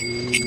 Música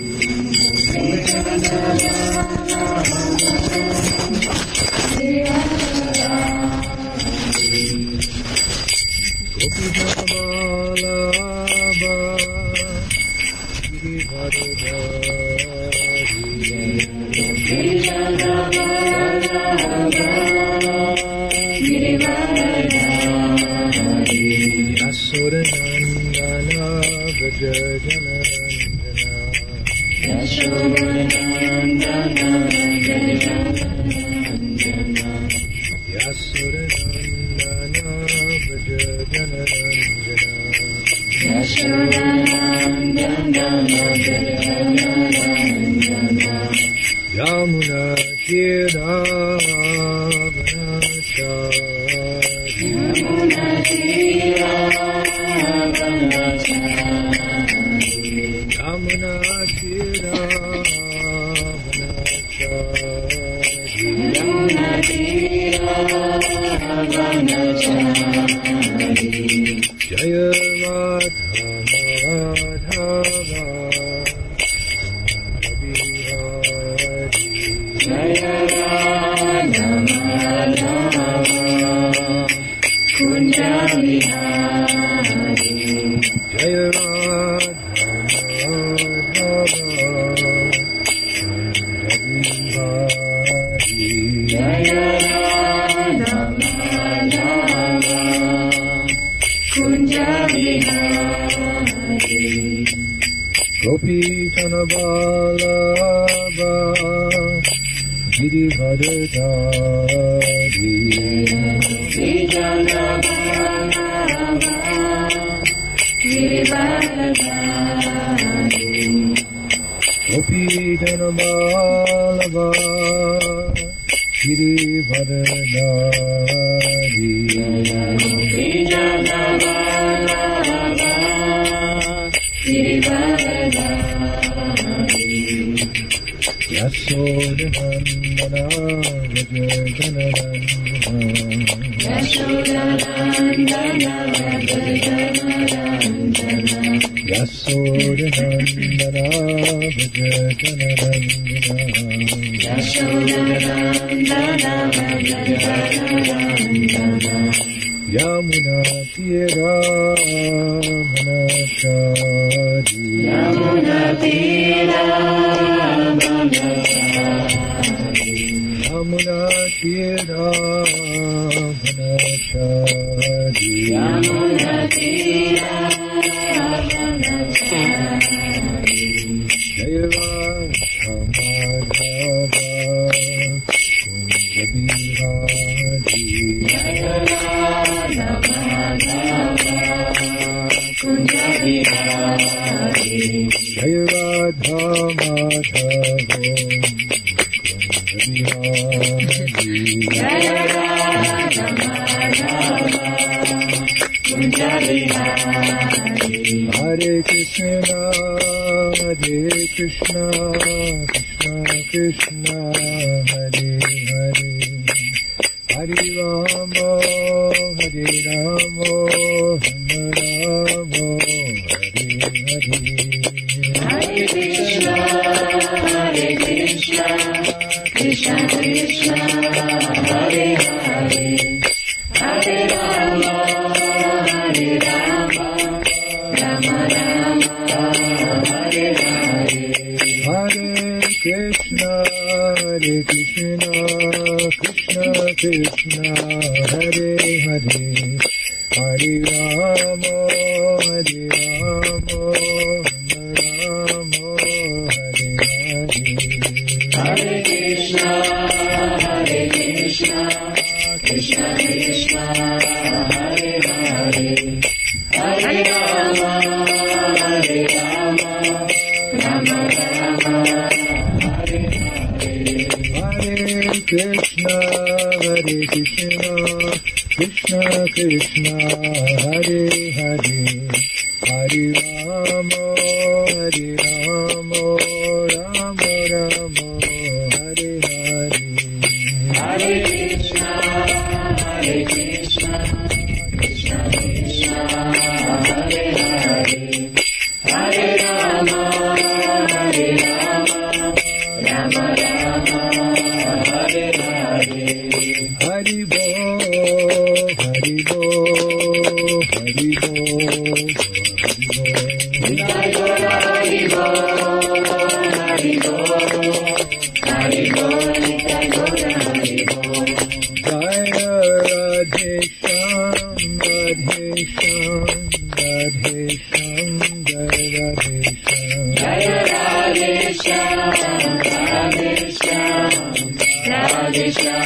গোপীচনবালাবা গিরিভর ধারি গোপীচনবালাবা গিরিভর ধারি यशोदनन्दना यशोदनन्दना यशोदनन्दना Yamuna Tira Manachari Yamuna Tira Manachari Yamuna Tira Hare Krishna, Hare Krishna, Krishna Krishna, Hare Hare. Hare Rama, Hare Rama, Rama Rama, Hare Hare. Hare Krishna. Krishna Krishna, Hare Hare. Hare Rama, Hare Rama, Rama Rama, Hare Hare. Hare Krishna, Hare Krishna, Krishna Krishna, Hare Hare, Hare Rama, Krishna कृष्ण हरे हरे हरि राम हरि राम राम राम हरे हरे हरे कृष्ण Hare कृष्ण कृष्ण कृष्ण हरे हरे हरे राम Hare राम राम Ram Yeah.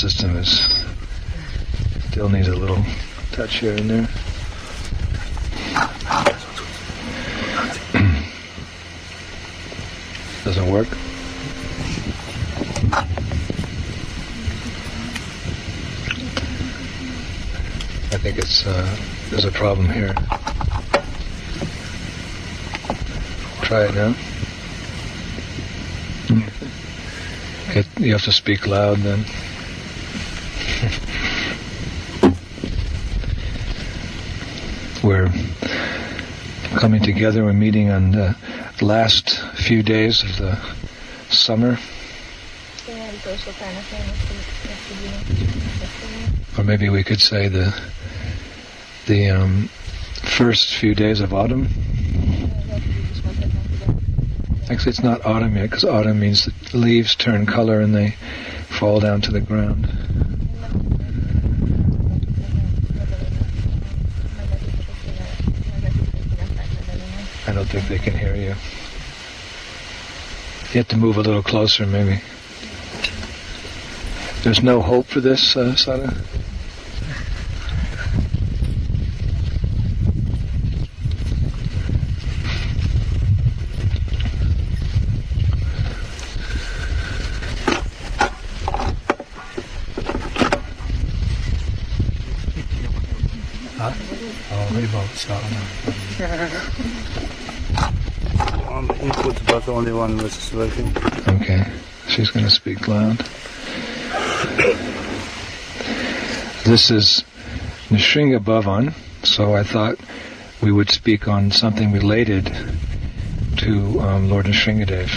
System is still needs a little touch here and there. Doesn't work. I think it's uh, there's a problem here. Try it now. It, you have to speak loud then. We're coming together. We're meeting on the last few days of the summer, or maybe we could say the the um, first few days of autumn. Actually, it's not autumn yet because autumn means the leaves turn color and they fall down to the ground. Think they can hear you. You have to move a little closer, maybe. There's no hope for this, uh, Sada? Oh, remote starting On the input, but only one was working. Okay. She's going to speak loud. This is Nishringa Bhavan, so I thought we would speak on something related to um, Lord Nishringadev.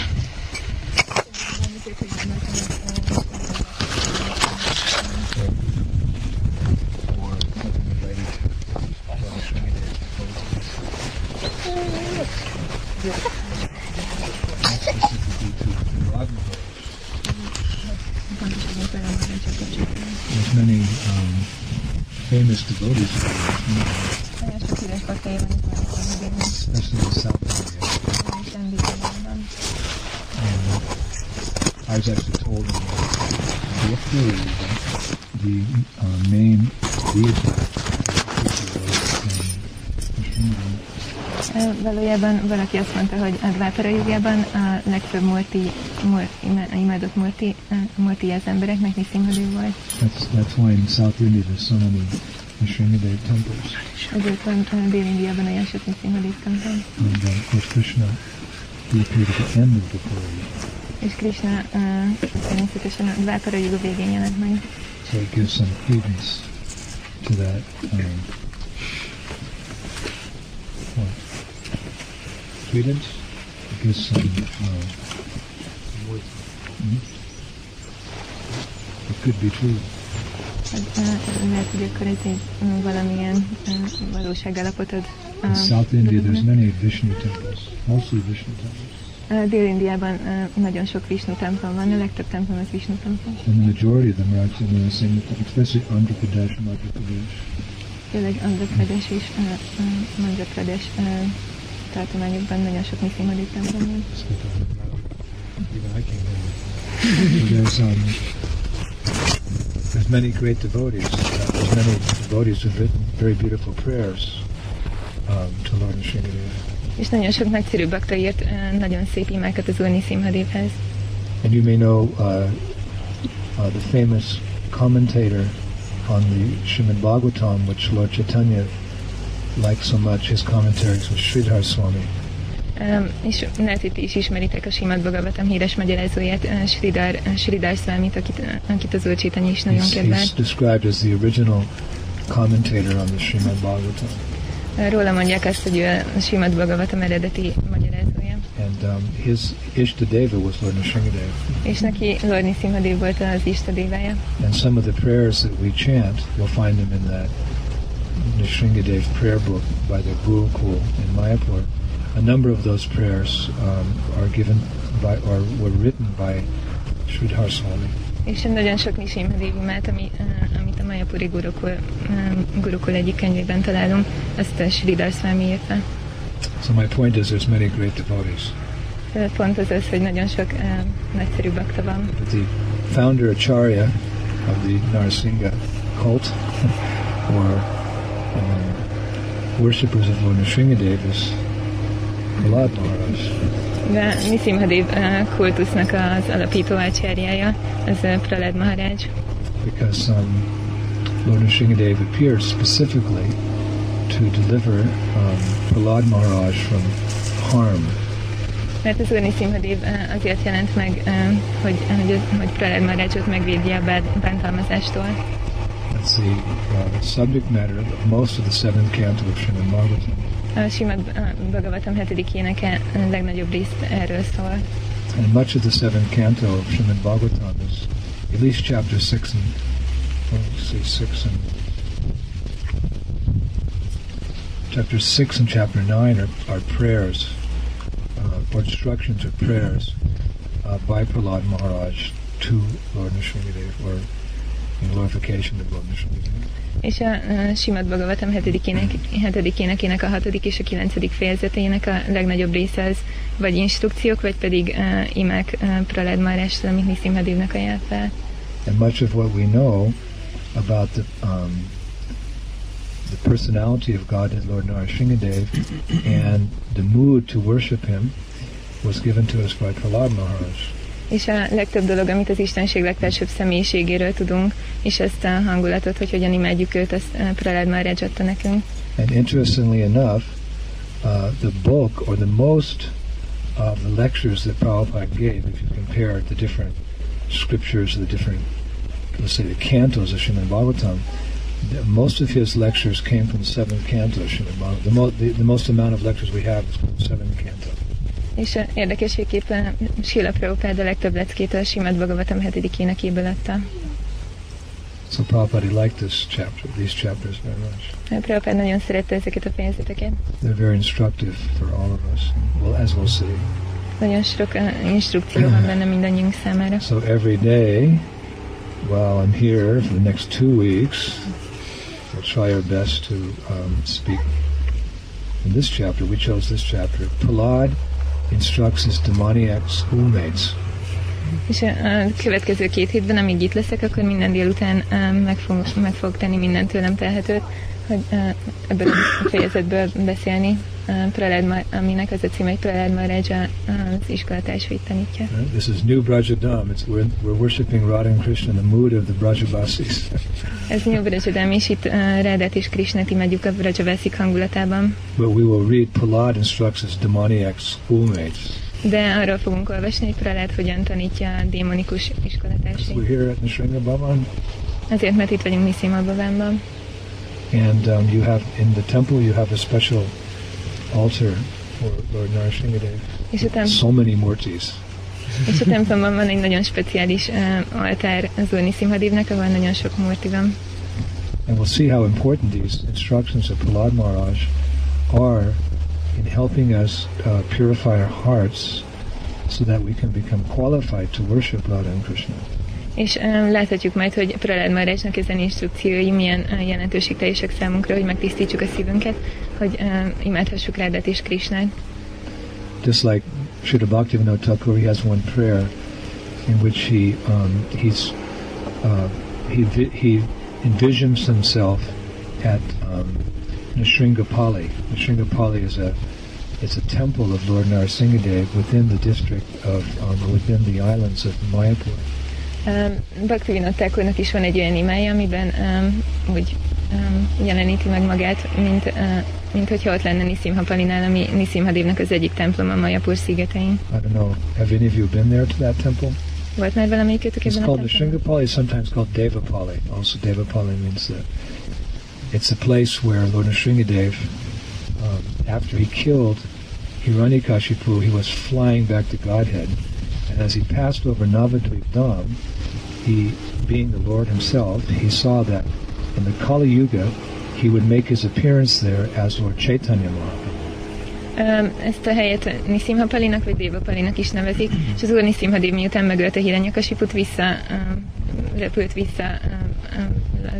There's many um, famous devotees, especially in South India. And I was actually told in the the uh, main deity Valójában valaki azt mondta, hogy a Dvápara jugában a legtöbb Mor, ima- imádott Morti, ö, Morti az embereknek Nisimhadev volt. That's, that's why in South India there's so many Nrsimhadev temples. Ezért van ö, Dél-Indiában olyan sok Nisimhadev templom. And uh, of course Krishna, he appeared at the end of the Puri. És Krishna ö, természetesen a Dvápara juga végén jelent meg. So it gives some credence to that. Um, It gives some. Uh, Mhm. It could be true. Lehet, hogy akkor ez egy valamilyen valóságállapot ad. In South India, there's many Vishnu temples, mostly Vishnu temples. Uh, Dél-Indiában uh, nagyon sok Vishnu templom van, a legtöbb templom az Vishnu templom. And the majority of them are actually in the same, especially Andhra Pradesh, Madhya Pradesh. Főleg Andhra Pradesh és uh, uh, Madhya Pradesh uh, tartományokban nagyon sok templom van. Even I came there. so there's many great devotees. There's many devotees who've written very beautiful prayers um, to Lord Nrsingadev. És nagyon sok nagyszerű bakta írt uh, nagyon szép imákat az Úr Nisimhadevhez. And you may know uh, uh, the famous commentator on the Srimad Bhagavatam, which Lord Chaitanya liked so much, his commentaries was Sridhar Swami. Um, és lehet, hogy ti is ismeritek a Simad Bhagavatam híres magyarázóját, uh, Sridhar, uh, Sridhar Swamit, akit, uh, akit az Úr Chaitanya is nagyon He's, he's described as the original commentator on the Srimad Bhagavatam. Uh, Róla mondják azt, hogy ő a Simad Bhagavatam eredeti magyarázója. And um, his Ishtadeva was Lord Nrsingadev. És neki Lord Nisimhadev volt az Istadévája. And some of the prayers that we chant, you'll find them in that Nrsingadev prayer book by the Gurukul in Mayapur. A number of those prayers um, are given by or were written by Sridhar Swami. És nagyon sok ami, uh, amit a Mayapuri Gurukul, um, Gurukul egyik könyvében találunk, azt a Sridhar Swami írta. So my point is there's many great devotees. Pont az az, hogy nagyon sok uh, nagyszerű bakta van. But the founder Acharya of the Narasingha cult or um, worshippers of Lord Nrsingadev is Prahlad Maharaj. De Nisimhadev uh, kultusznak az alapító ácsárjája, az uh, Pralad Maharaj. because um, Lord Nrsingadev appeared specifically to deliver um, Prahlad Maharaj from harm. Mert az Úr Nisimhadev uh, azért jelent meg, hogy, hogy, hogy Pralad Maharajot megvédje a bánt- bántalmazástól. That's the uh, subject matter of most of the seventh canto of Srimad Bhagavatam. A Simad uh, Bhagavatam hetedik éneke a legnagyobb részt erről szól. And much of the seventh canto of Srimad Bhagavatam is at least chapter six and well, let's see six and chapter six and chapter nine are, are prayers uh, or instructions or prayers uh, by Prahlad Maharaj to Lord Nrsingadev or glorification of Lord Nrsingadev. És a Simad Bhagavatam ének, énekének a és a fejezetének a legnagyobb része az vagy instrukciók, vagy pedig uh, imák uh, Pralad amit ajánl fel. And much of what we know about the um, the personality of God and Lord Nrsingadev and the mood to worship Him was given to us by Prahlad Maharaj. És a legtöbb dolog, amit az Istenség legfelsőbb személyiségéről tudunk, és ezt a hangulatot, hogy hogyan imádjuk őt, azt uh, Pralad Maharaj adta nekünk. And interestingly enough, uh, the bulk or the most of the lectures that Prabhupada gave, if you compare the different scriptures, the different, let's say, the cantos of Srimad Bhagavatam, most of his lectures came from the seventh canto. The, mo- the, the most amount of lectures we have is from the seventh canto. És uh, érdekességképpen Sila Prabhupád a legtöbb leckét a Simad Bhagavatam hetedik énekéből adta. So Prabhupada liked this chapter, these chapters very much. Prabhupád nagyon szerette ezeket a fejezeteket. They're very instructive for all of us, well, as we'll see. Nagyon sok uh, instrukció van benne mindannyiunk számára. So every day, while I'm here for the next two weeks, we'll try our best to um, speak in this chapter. We chose this chapter. Prahlad instructs his demoniac schoolmates És a következő két hétben, amíg itt leszek, akkor minden délután meg, fog, meg fog tenni minden tőlem telhetőt, hogy ebből a fejezetből beszélni. Uh, Pralad, aminek az a címe, hogy Pralad Maharaj az iskolatársait tanítja. Right? This is New Brajadam. It's we're, we're worshiping Radha and Krishna in the mood of the Brajavasis. Ez New Brajadam, és itt uh, Rádát és Krishnát imádjuk a Brajavászik hangulatában. but we will read Prahlad instructs his demoniac schoolmates. De arról fogunk olvasni, hogy Pralad hogyan tanítja a démonikus We're iskolatársait. here at Nishringa Bhavan, Azért, mert itt vagyunk Niszima Bavánban. and um, you have in the temple you have a special altar for Lord Narashingadev. És a, tem- So many murtis. és a templomban van egy nagyon speciális uh, altár az Úr ahol nagyon sok murti van. And we'll see how important these instructions of Prahlad Maharaj are in helping us uh, purify our hearts so that we can become qualified to worship Radha and Krishna. És láthatjuk majd, hogy ezen instrukciói milyen számunkra, hogy megtisztítsuk a szívünket, hogy imádhassuk Rádát és. Just like Srila Bhaktivinoda Thakur, he has one prayer in which he um, he's uh, he he envisions himself at um, Nrsimhapali. Nrsimhapali is a it's a temple of Lord Narasimhadev within the district of um, within the islands of Mayapur. Bhaktivinoda Thakurnak is van egy olyan imája, amiben um, úgy um, jeleníti meg magát, mint, uh, mint hogyha ott lenne Nisimhapalinál, ami Nisimhadevnek az egyik temploma Majapur szigetein. I don't know. Have any of you been there to that temple? Volt már valamelyikőtök It's ebben a called templomban? Nrsimhapali, sometimes called Devapali. Also, Devapali means that it's a place where Lord Nrsimhadev, um, after he killed Hiranyakashipu, he was flying back to Godhead. And as he passed over Navadvip he, being the Lord himself, he saw that in the Kali Yuga, he would make his appearance there as Lord Chaitanya Mahaprabhu. Ezt a helyet Nisimhapalinak vagy Devapalinak is nevezik, és az úr Nisimhadev miután megölte Hiranyakasiput vissza, repült vissza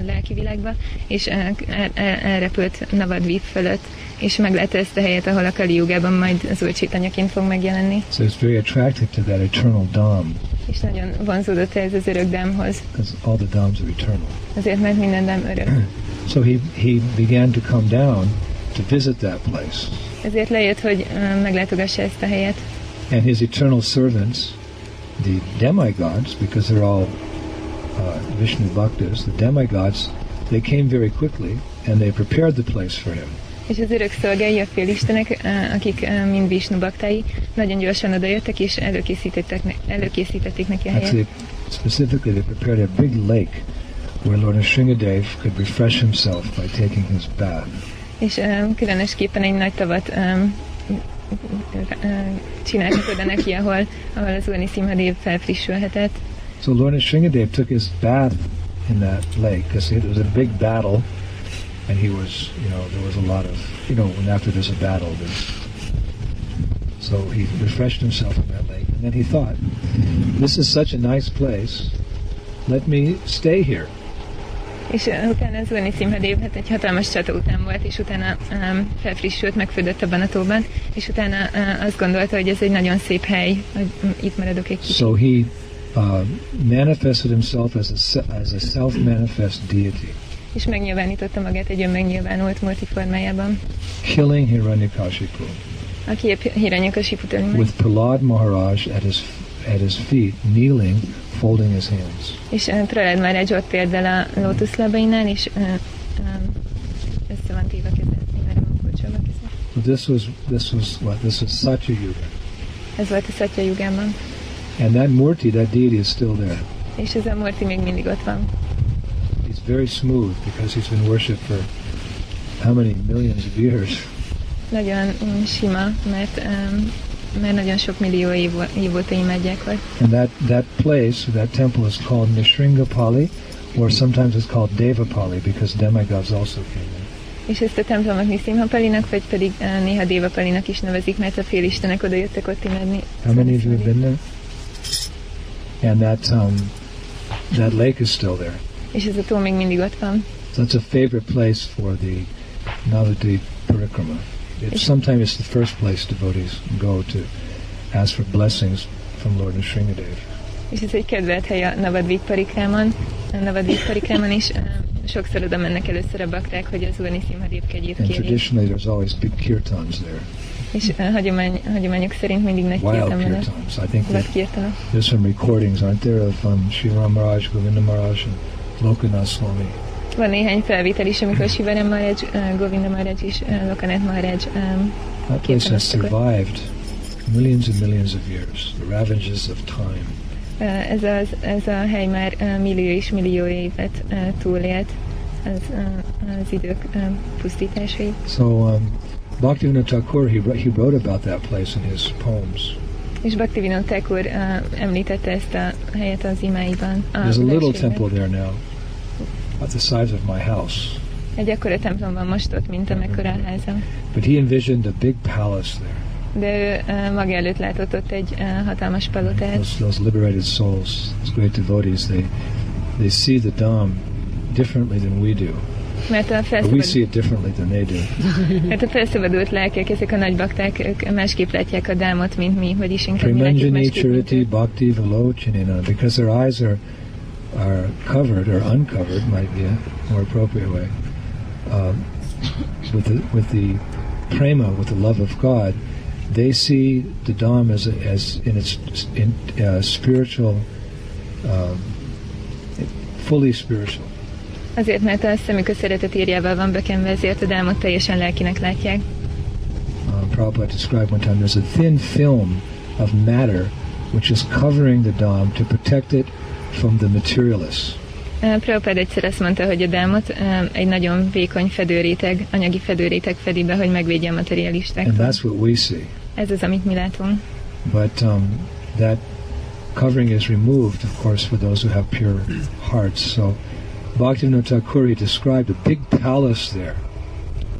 lelki világba, és el, el, elrepült Navadvip fölött, és meglátta ezt a helyet, ahol a Kali Jugában majd az úr Csitanyaként fog megjelenni, So it's very attractive to that eternal Dham, és nagyon vonzódott ez az örök dámhoz, because all the Dhams are eternal. azért mert minden dám örök. So he, he began to come down to visit that place. Ezért lejött, hogy meglátogassa ezt a helyet, And his eternal servants, the demigods, because they're all uh, Vishnu bhaktas, the demigods, they came very quickly and they prepared the place for him. És az örök szolgái, a félistenek, eh, akik eh, mind Vishnu baktai, nagyon gyorsan odajöttek, és előkészítettek, előkészítették neki a helyet. Actually, specifically, they prepared a big lake where Lord Nrsimhadev could refresh himself by taking his bath. És eh, különösképpen egy nagy tavat eh, eh, csináltak oda neki, ahol, ahol az Úrni Szimhadév felfrissülhetett. So Lord Nrsimhadev took his bath in that lake because it was a big battle, and he was, you know, there was a lot of, you know, when after there's a battle, there's. So he refreshed himself in that lake, and then he thought, "This is such a nice place. Let me stay here." És eh, utána az Úrni Szimhadév hát egy hatalmas csata után volt, és utána um, felfrissült, megfődött abban a tóban, és utána uh, azt gondolta, hogy ez egy nagyon szép hely, hogy itt maradok egy kicsit. So he uh, manifested himself as a as a self-manifest deity, és megnyilvánította magát egy önmegnyilvánult multi formájában, killing Hiranyakashipu. Aki öli meg, with Prahlad Maharaj at his at his feet, kneeling, folding his hands. és uh, Pralad Maharaj ott térdel a lótuszlábainál, és uh, um, össze van téve keze, this was this was what this was Satya Yuga, Ez volt a Szatya Jugában, and that Murti, that deity, is still there. és ez a Murti még mindig ott van. He's very smooth because he's been worshipped for how many millions of years. Nagyon um, sima, mert, um, mert nagyon sok millió év, év óta imádják volt. And that that place, that temple, is called Nishringapali, or sometimes it's called Devapali because demigods also came in. És ezt a templomot Nisimhapalinak, vagy pedig uh, néha Dévapalinak is nevezik, mert a félistenek oda jöttek ott imádni. How many of you have been there? And that um, that lake is still there. És ez a tó még mindig ott van. So that's a favorite place for the Navadvip Parikrama. It's sometimes it's the first place devotees go to ask for blessings from Lord Nrsimhadev. És ez egy kedvelt hely a Navadvip Parikrámon, a Navadvip Parikrámon is. uh, Sokszor oda mennek először a bakták, hogy az Úrni kegyét And traditionally, there's always big kirtans there, És hagyomány, hagyományok szerint mindig nagy wild kirtans. I think Vad that kirtanok. there's some recordings, aren't there, of um, Sri Ram Govinda Maharaj, and Lokanath Swami. Van néhány felvétel is, amikor Sivarem Maharaj, uh, Govinda Maharaj és uh, Lokanet Maharaj um, That place has survived millions and millions of years, the ravages of time. uh, ez, az, ez a hely már uh, millió és millió évet uh, túlélt az, uh, az idők uh, pusztításait. So um, Bhaktivinoda Thakur, he, he wrote about that place in his poems. És Bhaktivinoda Thakur uh, említette ezt a helyet az imáiban. There's a little temple there now, about the size of my house. Egy akkora templom van most ott, mint amekkora a házam. But he envisioned a big palace there. de ő uh, maga előtt látott ott egy uh, hatalmas palotát. Those, those liberated souls, those great devotees, they they see the Dham differently than we do. Mert a But we see it differently than they do. mert a felszabadult lelkek, ezek a nagy bakták, ők másképp látják a dámot, mint mi, vagyis inkább mi látjuk másképp, mint Chariti. Bhakti Vilochanina, because their eyes are are covered or uncovered might be a more appropriate way. Um, with the with the prema, with the love of God, they see the Dham as as in its in, uh, spiritual, um, fully spiritual. Azért, mert a szemük a szeretet írjával van bekenve, ezért a dámot teljesen lelkinek látják. Uh, Prabhupada described one time there's a thin film of matter which is covering the Dham to protect it from the materialists. Uh, Prabhupád egyszer azt mondta, hogy a dámot uh, egy nagyon vékony fedőréteg, anyagi fedőréteg fedi be, hogy megvédje a And materialistáktól. that's what we see. Ez az, amit mi látunk. But um, that covering is removed, of course, for those who have pure hearts. So Bhaktivinoda Thakur described a big palace there,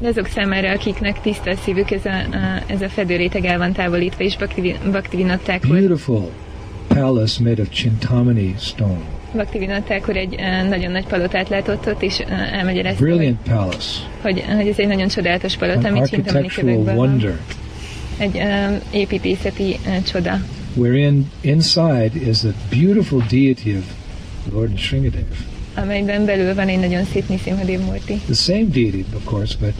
De azok számára, akiknek tiszta a szívük, ez a, a, ez a fedőréteg el van távolítva, és Bhaktivinották volt. beautiful palace made of chintamani stone, Bhaktivinották úr egy uh, nagyon nagy palotát látott ott, és uh, elmagyarázta, hogy, brilliant palace, hogy, hogy ez egy nagyon csodálatos palota, an amit Csintamani architectural kövekből van. wonder, Egy um, építészeti uh, csoda. wherein inside is the beautiful deity of Lord Nrsingadev. Amelyben belül van egy nagyon szép Nisimhadev Murti. The same deity, of course, but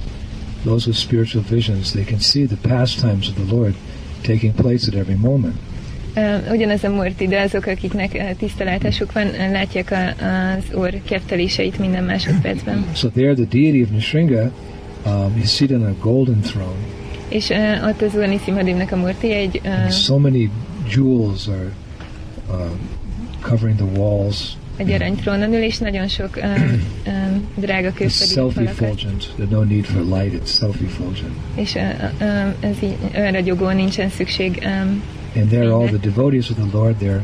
those with spiritual visions, they can see the pastimes of the Lord taking place at every moment. Uh, ugyanaz a Murti, de azok, akiknek uh, tisztelátásuk van, uh, látják a, az úr kefteléseit minden másodpercben. So there, the deity of Nishringa um, is seated on a golden throne. És uh, ott az úr Nisimhadevnek a Murti egy uh, so many jewels are um, covering the walls. Egy aranytrónon ül, és nagyon sok um, um, drága self-effulgent. There's no need for light. It's self-effulgent. És uh, um, ez így önragyogó, nincsen szükség. Um, And there, all the devotees of the Lord, they're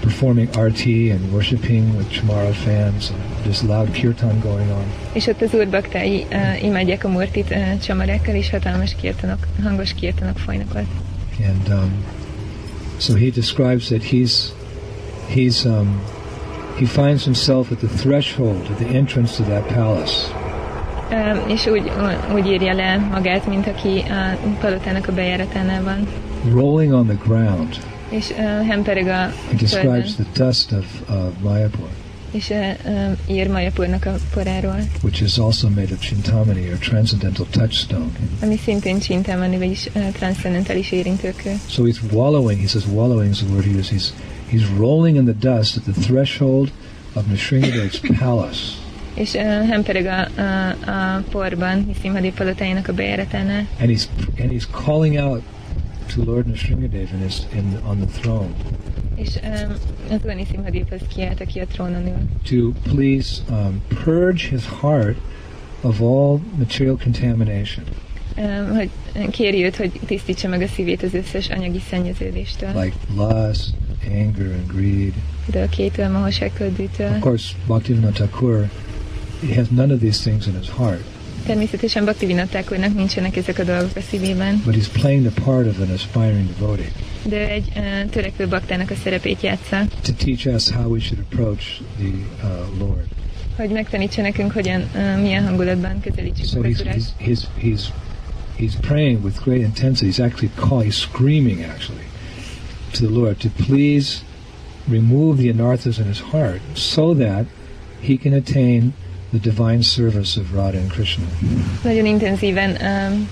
performing arti and worshiping with chamara fans. And there's loud kirtan going on. és ott az úr baktái uh, imádják a Murtit uh, csamarákkal, és hatalmas kirtanok, hangos kirtanok folynak ott. And um, so he describes that he's he's um, he finds himself at the threshold, at the entrance to that palace. Um, és úgy, úgy írja le magát, mint aki a palotának a bejáratánál van. rolling on the ground. És uh, hempereg a He describes the dust of uh, Mayapur, és uh, um, ír Majapurnak a poráról, which is also made of chintamani or transcendental touchstone. ami szintén csintámani, vagyis uh, transzendentális érintőkő. So he's wallowing. He says wallowing is the word he uses. He's he's rolling in the dust at the threshold of Nrsingadev's palace. És uh, hempereg a, a, a porban, Niszimhadi palotájának a bejáratánál, And he's and he's calling out to Lord Nrsingadev in his in on the throne és um, az úr Niszimhadéphoz kiállt, aki a trónon ül. to please um, purge his heart of all material contamination, Um, hogy kéri őt, hogy tisztítsa meg a szívét az összes anyagi szennyeződéstől, like lust, anger, and greed. Of course, Bhaktivinoda Thakur he has none of these things in his heart, Természetesen Bhakti Vinották úrnak nincsenek ezek a dolgok a szívében, but he's playing the part of an aspiring devotee de egy uh, törekvő baktának a szerepét játsza, to teach us how we should approach the uh, Lord. hogy megtanítsa nekünk, hogyan, uh, milyen hangulatban közelítsük So meg he's he's he's he's, he's praying with great intensity. He's actually call, he's screaming actually to the Lord to please remove the anarthas in his heart so that he can attain the divine service of Radha and Krishna. Nagyon intenzíven um,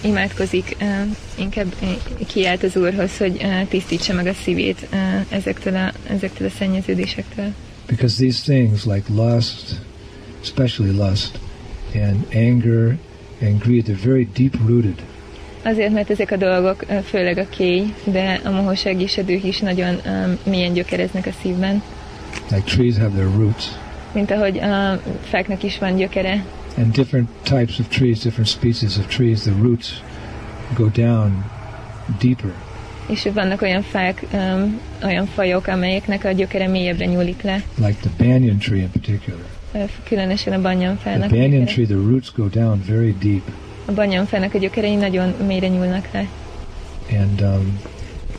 imádkozik, um, inkább uh, kiált az Úrhoz, hogy uh, tisztítsa meg a szívét uh, ezektől, a, ezektől a szennyeződésektől. Because these things like lust, especially lust, and anger and greed, they're very deep rooted. Azért, mert ezek a dolgok, főleg a kéj, de a mohóság és a düh is nagyon um, mélyen gyökereznek a szívben, Like trees have their roots. mint ahogy a fáknak is van gyökere, And different types of trees, different species of trees, the roots go down deeper. és vannak olyan fák, um, olyan fajok, amelyeknek a gyökere mélyebbre nyúlik le, like the banyan tree in particular. különösen a The banyanfának. a banyan tree, the roots go down very deep. A banyanfának a gyökerei nagyon mélyre nyúlnak le. And um,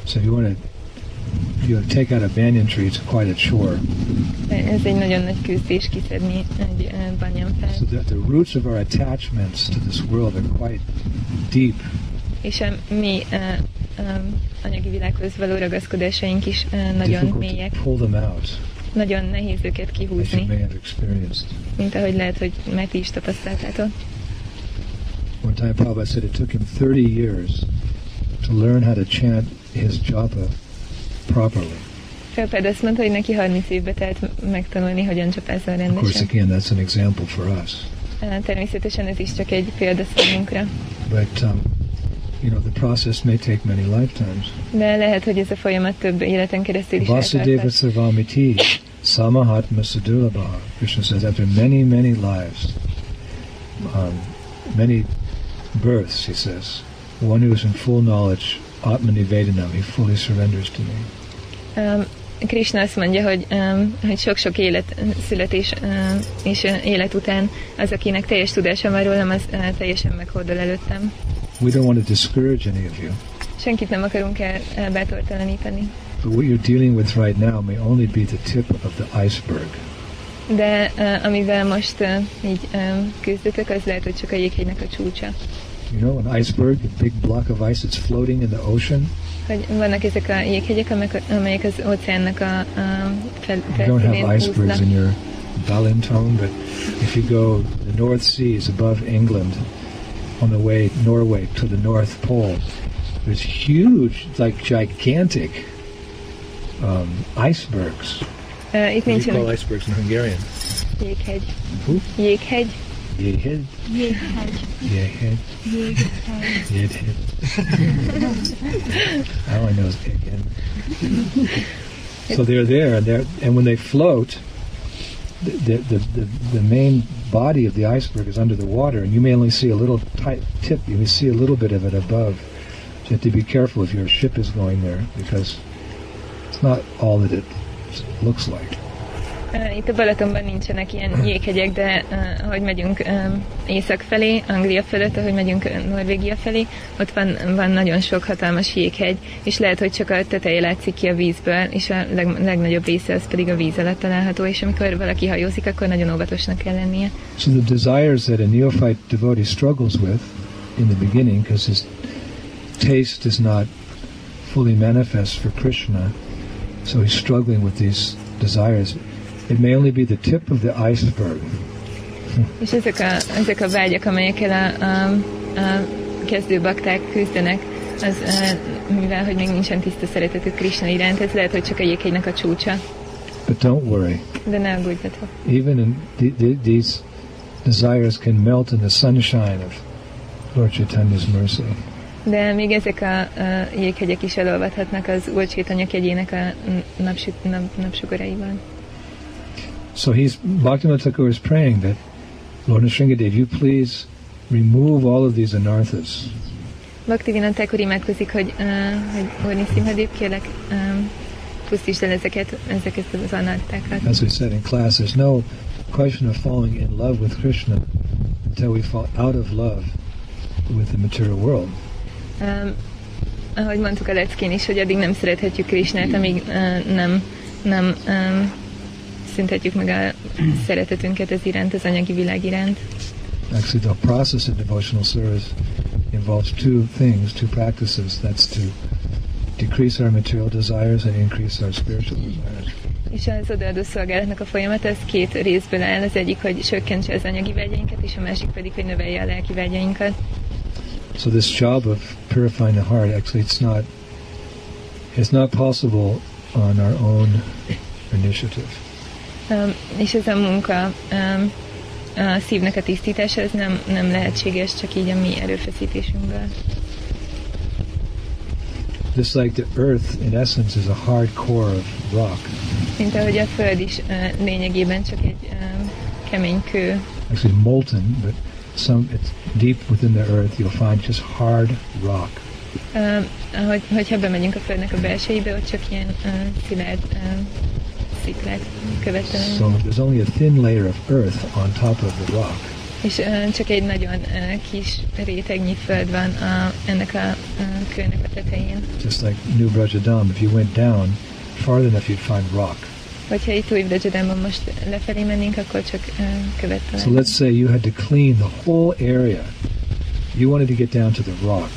so if you want to you know, take out a banyan tree, it's quite a chore. Ez egy nagyon nagy küzdés kiszedni egy uh, banyan So the, the roots of our attachments to this world are quite deep. És a mi uh, um, anyagi világhoz való ragaszkodásaink is uh, nagyon mélyek. to pull them out, Nagyon nehéz őket kihúzni, have mint ahogy lehet, hogy már ti is tapasztaltátok. One time Prabhupada said it took him 30 years to learn how to chant his japa properly. Felped azt mondta, hogy neki 30 évbe telt megtanulni, hogyan csapázzon Of course, rendesen. again, that's an example for us. Természetesen ez is csak egy példa számunkra. But, um, you know, the process may take many lifetimes. De lehet, hogy ez a folyamat több életen keresztül is Vasudeva. Sarvamiti, Samahatma Sadulabaha. Krishna says, after many, many lives, um, many births, he says, one who is in full knowledge, Atma Nivedanam, he fully surrenders to me. Um, Krishna azt mondja, hogy, um, hogy sok-sok élet születés um, és uh, élet után az, akinek teljes tudása van rólam, az uh, teljesen meghordol előttem. We don't want to discourage any of you, Senkit nem akarunk el, elbátortalanítani. but what you're dealing with right now may only be the tip of the iceberg. De uh, amivel most uh, így um, küzdötök, az lehet, hogy csak a jéghegynek a csúcsa. You know, an iceberg, a big block of ice that's floating in the ocean, Hogy vannak ezek a jéghegyek, amelyek, amelyek az óceánnak a, a fel, you don't have icebergs in your Balintone, but if you go, the North Sea is above England on the way Norway to the North Pole. There's huge, like gigantic um, icebergs. Uh, do you call icebergs in Hungarian? jéghegy. Who? Jéghegy. Jéghegy. Jéghead? Jéghegy. Jéghead. All I know is egghead. so they're there, and they're, and when they float, the, the, the, the, the main body of the iceberg is under the water, and you may only see a little tight tip. You may see a little bit of it above. So you have to be careful if your ship is going there, because it's not all that it looks like. Uh, Itt a Balatonban nincsenek ilyen jéghegyek, de uh, ahogy megyünk um, észak felé, Anglia fölött, ahogy megyünk uh, Norvégia felé, ott van, van nagyon sok hatalmas jéghegy, és lehet, hogy csak a teteje látszik ki a vízből, és a leg, legnagyobb része az pedig a víz alatt található, és amikor valaki hajózik, akkor nagyon óvatosnak kell lennie. So the desires that a neophyte devotee struggles with in the beginning, because his taste is not fully manifest for Krishna, so he's struggling with these desires. It may only be the tip of the iceberg. És ezek a, ezek a vágyak, amelyekkel a, a, a kezdő bakták küzdenek, az, uh, mivel hogy még nincsen tiszta szeretetük Krishna iránt, ez lehet, hogy csak a jéghegynek a csúcsa. But don't worry, De ne aggódjatok. even in th- th- these desires can melt in the sunshine of Lord Chaitanya's mercy. De még ezek a, a jéghegyek is elolvadhatnak az Úr Csétanya kegyének a napsüt, nap, napsugoraiban. So he's Bhaktivinoda Thakur is praying that Lord Nrsingadev, you please remove all of these anarthas. Bhaktivinod Thakur imádkozik, hogy, uh, hogy Úr Niszimhadév, kérlek, um, pusztítsd el ezeket, ezeket az anartákat. As we said in class, there's no question of falling in love with Krishna until we fall out of love with the material world. Um, ahogy mondtuk a leckén is, hogy addig nem szerethetjük Krisnát, amíg uh, nem, nem um, szüntetjük meg a szeretetünket ez iránt, az anyagi világ iránt. Actually, the process of devotional service involves two things, two practices. That's to decrease our material desires and increase our spiritual desires. És az odaadó szolgálatnak a folyamat az két részből áll. Az egyik, hogy csökkentse az anyagi vágyainkat, és a másik pedig, hogy növelje a lelki vágyainkat. So this job of purifying the heart, actually, it's not it's not possible on our own initiative. Um, és ez a munka, um, a szívnek a tisztítása, ez nem, nem lehetséges csak így a mi erőfeszítésünkből. Just like the earth, in essence, is a hard core of rock. Mint ahogy a Föld is uh, lényegében csak egy um, kemény kő, Actually, molten, but some it's deep within the earth. You'll find just hard rock. Uh, ahogy, hogyha bemegyünk a Földnek a belsejébe, ott csak ilyen uh, szilárd uh, sziklák. So there's only a thin layer of earth on top of the rock. és uh, csak egy nagyon uh, kis rétegnyi föld van a, ennek a uh, kőnek a tetején. Just like New Brajadam, if you went down far enough, you'd find rock. Hogyha itt most lefelé mennénk, akkor csak So let's say you had to clean the whole area. You wanted to get down to the rock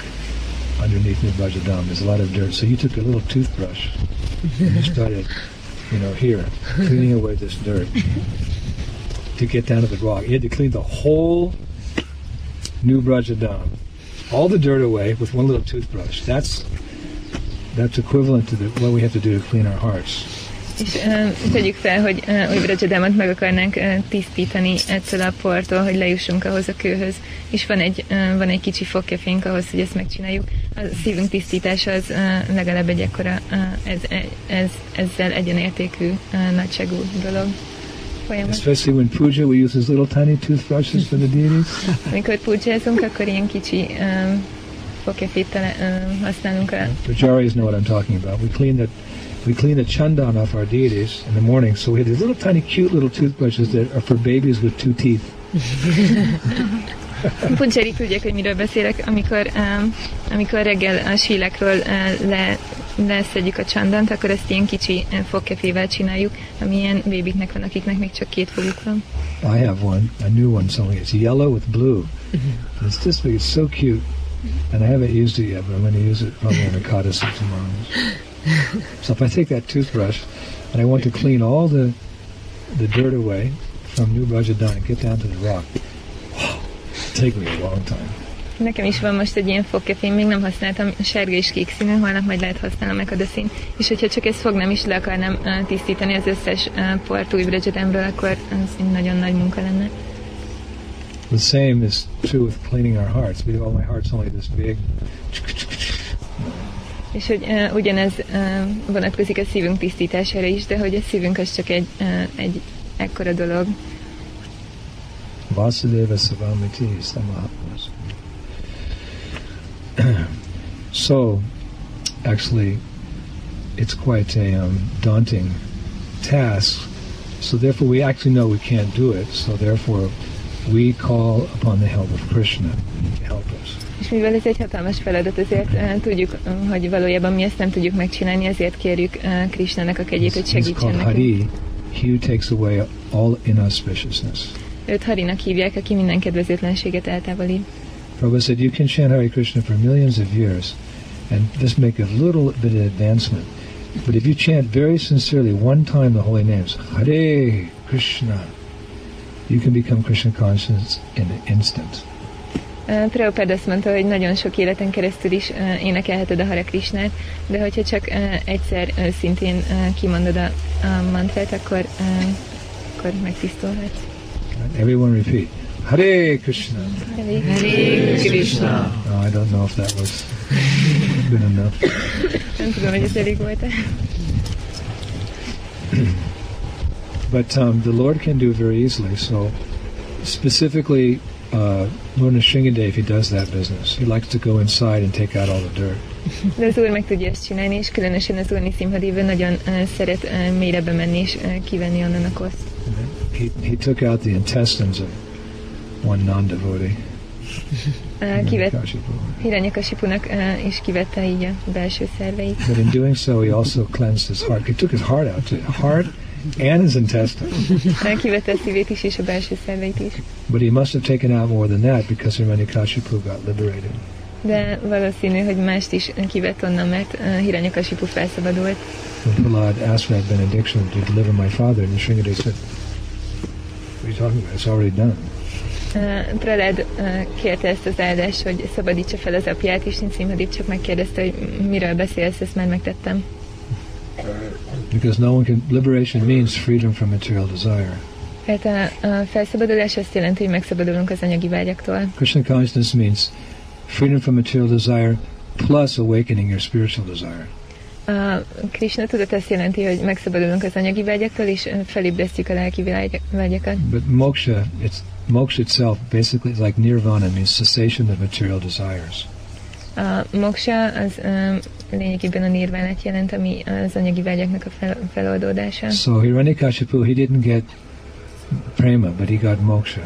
underneath New Brajadam. There's a lot of dirt. So you took a little toothbrush and you started, you know, here, cleaning away this dirt to get down to the rock. You had to clean the whole New Brajadam, all the dirt away with one little toothbrush. That's that's equivalent to the, what we have to do to clean our hearts. És tegyük fel, hogy új Brajadamot meg akarnánk tisztítani ettől a portól, hogy lejussunk ahhoz a kőhöz. És van egy, van egy kicsi fogkefénk ahhoz, hogy ezt megcsináljuk. A szívünk tisztítása az legalább egy ekkora, ez, ez, ezzel egyenértékű nagyságú dolog. Folyamat. Especially when puja, we use those little tiny toothbrushes for the deities. Amikor pulcsázunk, akkor ilyen kicsi um, fogkefét um, használunk a know what I'm talking about. We clean the we clean the chandan off our deities in the morning, so we have these little tiny cute little toothbrushes that are for babies with two teeth. Puncseri tudják, hogy miről beszélek, amikor, um, amikor reggel a sílekről uh, le, leszedjük a csandant, akkor ezt ilyen kicsi uh, fogkefével csináljuk, ami ilyen bébiknek van, akiknek még csak két foguk van. I have one, a new one, so it's yellow with blue. And it's this big. It's so cute, and I haven't used it yet, but I'm going to use it probably on the codicy tomorrow. so if I take that toothbrush and I want to clean all the the dirt away from New Brajadan and get down to the rock, it'll take me a long time. Nekem is van most egy ilyen fogkefém, még nem használtam, sárga és kék színű, holnap majd lehet használnom meg a szín. És hogyha csak ezt fognám is le akarnám uh, tisztítani az összes uh, port új akkor az nagyon nagy munka lenne. The same is true with cleaning our hearts. We oh, my heart's only this big. És hogy uh, ugyanez uh, vonatkozik a szívünk tisztítására is, de hogy a szívünk az csak egy, uh, egy ekkora dolog. Vasudeva Savamiti Samaha. So, actually, it's quite a um, daunting task. So, therefore, we actually know we can't do it. So, therefore, we call upon the help of Krishna to help us. És mivel ez egy hatalmas feladat, ezért tudjuk, hogy valójában mi ezt nem tudjuk megcsinálni, ezért kérjük Krishnának a kegyét, hogy segítsen nekünk. He who takes away all inauspiciousness. Őt Harinak hívják, aki minden kedvezőtlenséget eltávolít. Prabhupada said you can chant Hare Krishna for millions of years and just make a little bit of advancement. But if you chant very sincerely one time the holy names, Hare Krishna, you can become Krishna conscious in an instant. Prabhupád azt mondta, hogy nagyon sok életen keresztül is énekelheted a Hare Krishnát, de hogyha csak egyszer szintén kimondod a, a mantrát, akkor, akkor megtisztulhatsz. Everyone repeat. Hare Krishna. Hare Krishna. No, I don't know if that was good enough. Nem tudom, hogy ez elég volt. But um, the Lord can do very easily. So, specifically, uh, Lord Nrsingadev, he does that business. He likes to go inside and take out all the dirt. De az úr meg tudja ezt csinálni, és különösen az úr Nisimhadéve nagyon uh, szeret uh, mélyre bemenni és uh, kivenni onnan a koszt. He, he took out the intestines of one non-devotee. Uh, kivet, Kashipu. Hiranyakasipunak uh, is kivette így a belső szerveit. But in doing so, he also cleansed his heart. He took his heart out, too. heart and his intestines. Uh, kivette a szívét is, és a belső szerveit is. But he must have taken out more than that because Hiranyakashipu got liberated. De valószínű, hogy mást is kivett onnan, mert uh, Hiranyakasipu felszabadult. When Prahlad asked for that benediction to deliver my father, and Nrsingadev said, What are you talking about? It's already done. Uh, Pralad uh, kérte ezt az áldást, hogy szabadítsa fel az apját, és Nisimhadév csak megkérdezte, hogy miről beszélsz, ezt már megtettem. Because no one can, liberation means freedom from material desire. Tehát a, a felszabadulás azt jelenti, hogy megszabadulunk az anyagi vágyaktól. Krishna consciousness means freedom from material desire plus awakening your spiritual desire. A Krishna tudat azt jelenti, hogy megszabadulunk az anyagi vágyaktól, és felébresztjük a lelki vágy- vágyakat. But moksha, it's moksha itself basically is like nirvana, means cessation of material desires. A moksha az um, lényegében a nirvánát jelent, ami az anyagi vágyaknak a fel, feloldódása. So Hiranyakashipu, he didn't get prema, but he got moksha.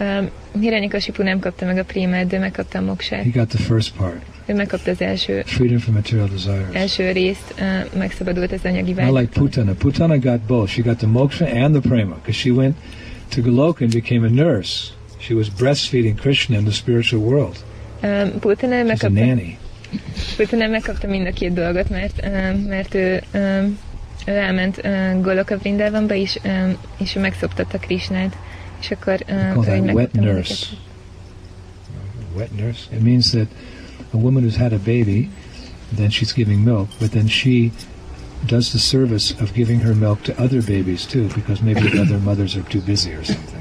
Um, Hiranyakasipu nem kapta meg a prémát, de megkapta a moksát. He got the first part, Ő megkapta az első, freedom from material desires. első részt, uh, megszabadult az anyagi Not like vágyaktól. Putana. Putana got both. She got the moksha and the prema because she went to Goloka and became a nurse. She was breastfeeding Krishna in the spiritual world. Um, Putana She's a megkapta, nanny. Putana megkapta mind a két dolgot, mert, mert ő, ő elment Goloka Vrindávamba is, um, és ő megszoptatta Krisnát, és akkor ő wet nurse. Wet nurse. It means that a woman who's had a baby, then she's giving milk, but then she does the service of giving her milk to other babies too, because maybe the other mothers are too busy or something.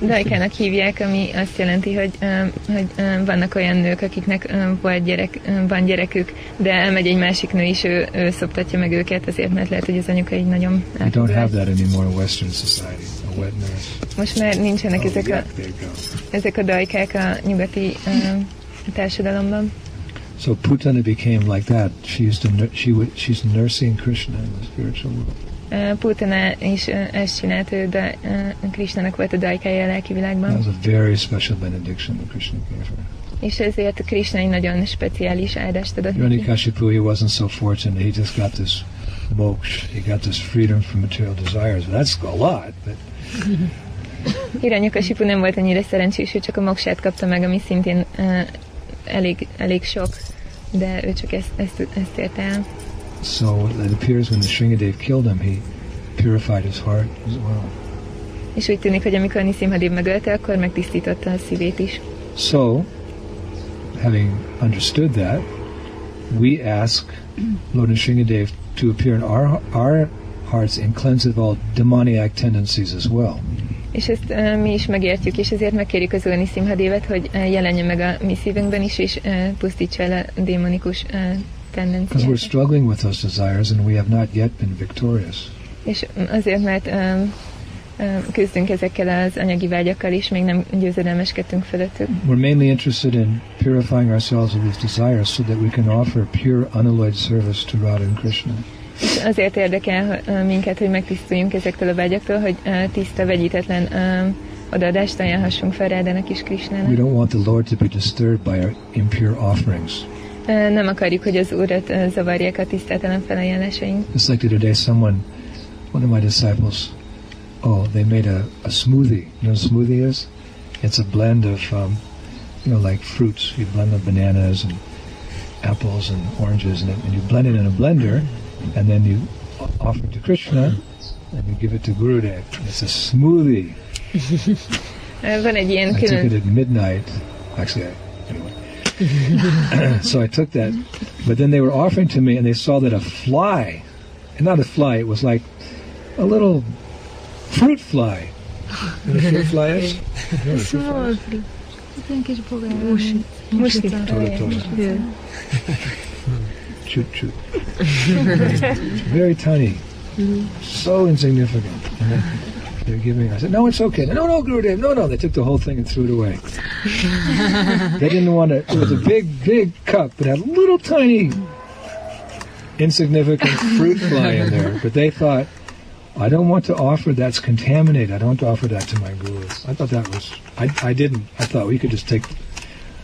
Dajkának hívják, ami azt jelenti, hogy, hogy vannak olyan nők, akiknek volt gyerek, van gyerekük, de elmegy egy másik nő is, ő, ő szoptatja meg őket, azért mert lehet, hogy az anyuka így nagyon We don't have that anymore in Western society. A wet nurse. Most már nincsenek ezek, a, ezek a dajkák a nyugati um, társadalomban. So Putana became like that. She used to she would she's nursing Krishna in the spiritual world. Putana is ezt csinált, ő, de Krishnának volt a dajkája a lelki That világban, was a very special benediction that Krishna gave her. és ezért Krishna egy nagyon speciális áldást adott neki. Hiranyakashipu, he wasn't so fortunate. He just got this moksha. He got this freedom from material desires. That's a lot, but Hiranyakasipu nem volt annyira szerencsés, ő csak a moksát kapta meg, ami szintén uh, elég, elég sok, de ő csak ezt, ezt, ezt érte el. So it appears when the Shringadev killed him, he purified his heart as well. És úgy tűnik, hogy amikor Nisimhadev megölte, akkor megtisztította a szívét is. So, having understood that, we ask Lord Nrsingadev to appear in our our hearts and cleanse of all demoniac tendencies as well. És ezt uh, mi is megértjük, és ezért megkérjük az Úr Nisimhadévet, hogy uh, jelenjen meg a mi szívünkben is, és uh, pusztítsa el a démonikus uh, Because we're struggling with those desires and we have not yet been victorious. És azért, mert um, um, küzdünk ezekkel az anyagi vágyakkal is, még nem győzedelmeskedtünk fölöttük. We're mainly interested in purifying ourselves of these desires so that we can offer pure, unalloyed service to Radha and Krishna. És azért érdekel uh, minket, hogy megtisztuljunk ezektől a vágyaktól, hogy uh, tiszta, vegyítetlen um, odaadást ajánlhassunk fel Rádának és We Krisnának. don't want the Lord to be disturbed by our impure offerings. Nem akarjuk, hogy az Úrat zavarják a tisztátalan felajánlásaink. Just like the other day, someone, one of my disciples, oh, they made a, a smoothie. You know what a smoothie is? It's a blend of, um, you know, like fruits. You blend the bananas and apples and oranges, and, and you blend it in a blender, and then you offer it to Krishna, and you give it to Gurudev. It's a smoothie. Van egy ilyen I took it at midnight. Actually, I. so I took that, but then they were offering to me, and they saw that a fly, and not a fly, it was like a little fruit fly. You know what a fruit fly is? You know what a fruit fly is? Ilyen kis bogár. Musli. Tola, tola. Shoot, shoot. Very tiny. So insignificant. And then they're giving. I said, "No, it's okay." No, no, Gurudev. No, no. They took the whole thing and threw it away. they didn't want to. It was a big, big cup, but had a little tiny, insignificant fruit fly in there. But they thought, "I don't want to offer that's contaminated. I don't want to offer that to my guru." I thought that was. I, I didn't. I thought we could just take.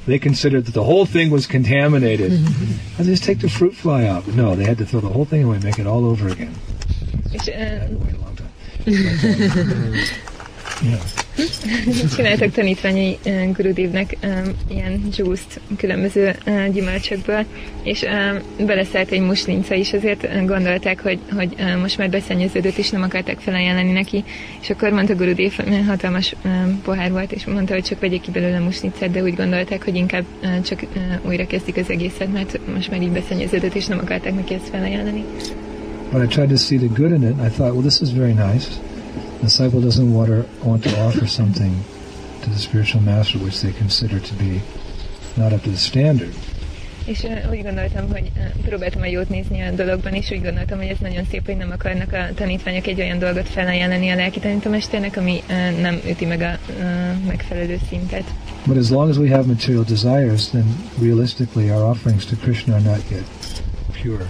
They considered that the whole thing was contaminated. I just take the fruit fly out. But no, they had to throw the whole thing away, make it all over again. És uh, csináltak tanítványai Gurudevnek um, ilyen juice különböző gyümölcsökből, és beleszállt egy muslinca is, azért gondolták, hogy, hogy most már beszennyeződött, és nem akarták felajánlani neki, és akkor mondta Gurudev, mert hatalmas pohár volt, és mondta, hogy csak vegyék ki belőle muslincát, de úgy gondolták, hogy inkább csak újra kezdik az egészet, mert most már így beszennyeződött, és nem akarták neki ezt felajánlani. But I tried to see the good in it, and I thought, well, this is very nice. The disciple doesn't want to, want to offer something to the spiritual master which they consider to be not up to the standard. És uh, úgy gondoltam, hogy uh, próbáltam a jót nézni a dologban, és úgy gondoltam, hogy ez nagyon szép, hogy nem akarnak a tanítványok egy olyan dolgot felajánlani a lelki tanítómesternek, ami uh, nem üti meg a megfelelő szintet. But as long as we have material desires, then realistically our offerings to Krishna are not yet pure.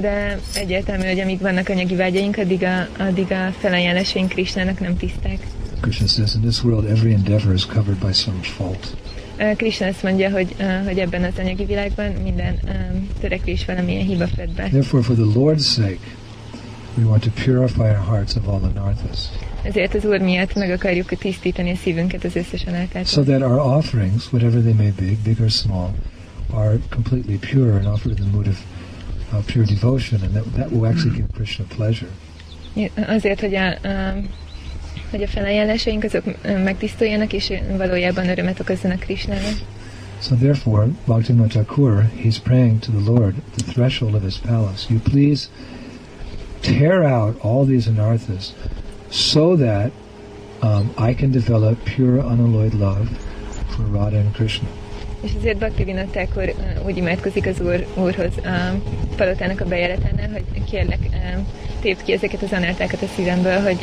De egyértelmű, hogy amíg vannak anyagi vágyaink, addig a, addig a felajánlásaink Krisnának nem tiszták. Krishna says, in this world every endeavor is covered by some fault. Krishna azt mondja, hogy, uh, hogy ebben az anyagi világban minden um, törekvés valamilyen hiba fed be. Therefore, for the Lord's sake, we want to purify our hearts of all anarthas, Ezért az Úr miatt meg akarjuk tisztítani a szívünket az összes so análtától. that our offerings, whatever they may be, big or small, are completely pure and offered in the mood of uh, pure devotion, and that, that will actually give Krishna pleasure. Azért, hogy a, um, hogy a felajánlásaink azok megtisztuljanak, és valójában örömet okozzanak Krishnának. So therefore, Bhaktivinoda Thakur, he's praying to the Lord at the threshold of his palace, you please tear out all these anarthas so that um, I can develop pure unalloyed love for Radha and Krishna. És ezért Bhakti Vinattákor uh, úgy imádkozik az úr, úrhoz a palotának a bejáratánál, hogy kérlek, tépd ki ezeket az análtákat a szívemből, hogy,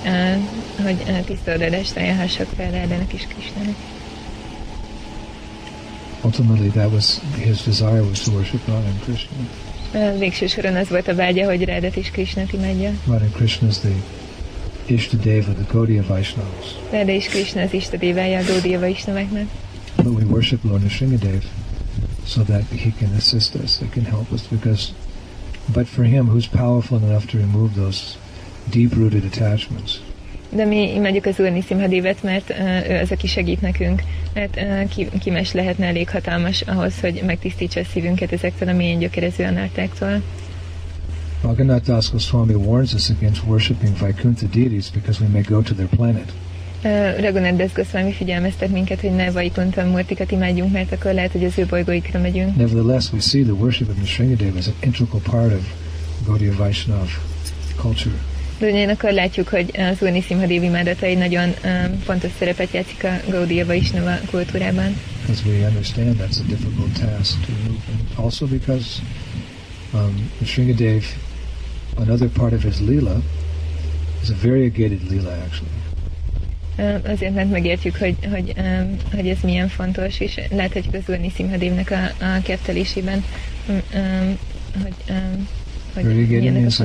hogy tiszta odaadást ajánlhassak fel Rádának és Krisnának. Ultimately, that was his desire was to worship Radha and Krishna. Végső soron az volt a vágya, hogy Rádát és Krisnát imádja. Radha and Krishna is the Ishtadeva, the Gaudiya Vaishnavas. Ráda és Krishna az Istadévája a Gaudiya Vaisnavaknak. But we worship Lord Nrsingadev so that he can assist us, he can help us, because but for him, who's powerful enough to remove those deep-rooted attachments, De mi imádjuk az Úr Niszimhadévet, mert uh, ő az, aki segít nekünk. Mert uh, ki, kimes lehetne elég hatalmas ahhoz, hogy megtisztítsa a szívünket ezektől a mélyen gyökerező análtáktól. Raghunath Das Goswami warns us against worshipping Vaikuntha deities because we may go to their planet. Das Goswami figyelmeztet minket, hogy ne Vaikunta Murtikat imádjunk, mert akkor lehet, hogy az ő bolygóikra megyünk. Nevertheless, we see the worship of Nrsingadev as an integral part of Gaudiya Vaishnav culture. De ugyanakkor látjuk, hogy az Úr Niszimhadév imádata egy nagyon um, fontos szerepet játszik a Gaudiya Vaishnava kultúrában. Because we understand that's a difficult task to remove. And also because um, Nrsingadev, another part of his lila, is a variegated lila actually. Azért, mert megértjük, hogy, hogy, hogy ez milyen fontos, és láthatjuk az Úr Niszimhadévnek a, a keftelésében, um, hogy, hogy milyenek a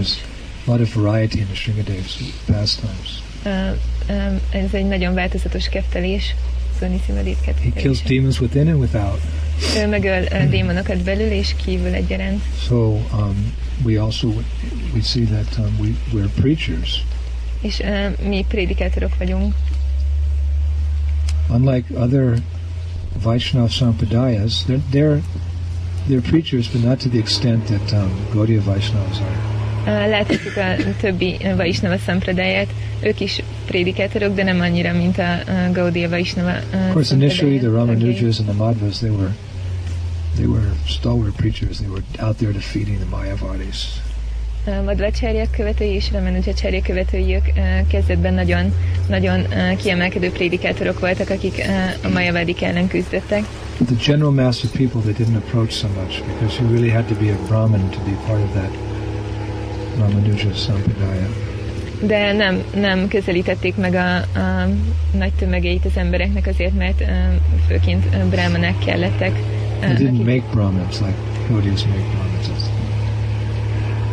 a lot of variety in Nrsingadev's pastimes. Uh, um, ez egy nagyon változatos keftelés, az Úr Niszimhadév He kills demons within and without. Ő megöl démonokat belül és kívül egyaránt. So um, we also we see that um, we we're preachers. És uh, mi prédikátorok vagyunk. Unlike other Vaishnav sampradayas, they're they're they're preachers, but not to the extent that um, Gaudiya Vaishnavas are. Uh, Láthatjuk a többi uh, Vaisnava szampradayát, ők is prédikátorok, de nem annyira, mint a uh, Gaudiya Vaisnava uh, Of course, initially the. Ramanujas and the Madhvas they were they were stalwart preachers. They were out there defeating the Mayavadis. Madhvacharya követői és Ramanujacharya követői ők uh, kezdetben nagyon, nagyon kiemelkedő prédikátorok voltak, akik a majavádik ellen küzdöttek. The general mass of people they didn't approach so much because you really had to be a Brahmin to be part of that Ramanuja Sampradaya. De nem, nem közelítették meg a, a nagy tömegeit az embereknek azért, mert főként brahmanek kellettek. They didn't make Brahmins like Gaudiyas make Brahmins.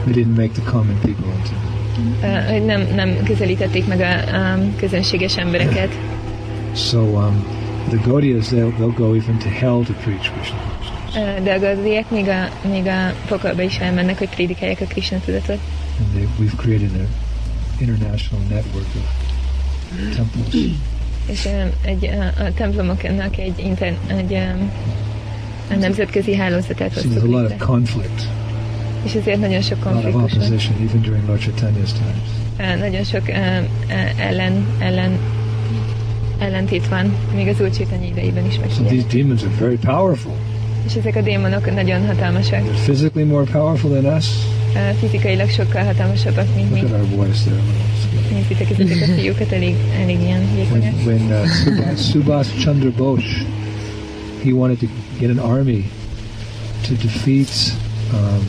They didn't make the common people into Uh, hogy nem, nem közelítették meg a, a közönséges embereket. So um, the Gaudiyas, they'll, they'll go even to hell to preach Krishna consciousness. De a gazdiek még a, még a pokolba is elmennek, hogy prédikálják a Krishna tudatot. And they, we've created an international network of temples. És um, egy, a, a templomoknak egy, inter, egy um, a nemzetközi hálózatát So there's a lot of conflict, És ezért nagyon sok konfliktus van. opposition, even during Lord Chaitanya's times. Nagyon sok ellen, ellen, ellentét van, még az Úr Csétanyi idejében is So these demons are very powerful. És ezek a démonok nagyon hatalmasak. They're physically more powerful than us. Uh, fizikailag sokkal hatalmasabbak, mint mi. Look at our boys; skinny. Nézzétek ezeket a fiúkat, elég, elég ilyen vékonyak. When, when uh, Subhas, Subhas Chandra Bose, he wanted to get an army to defeat um,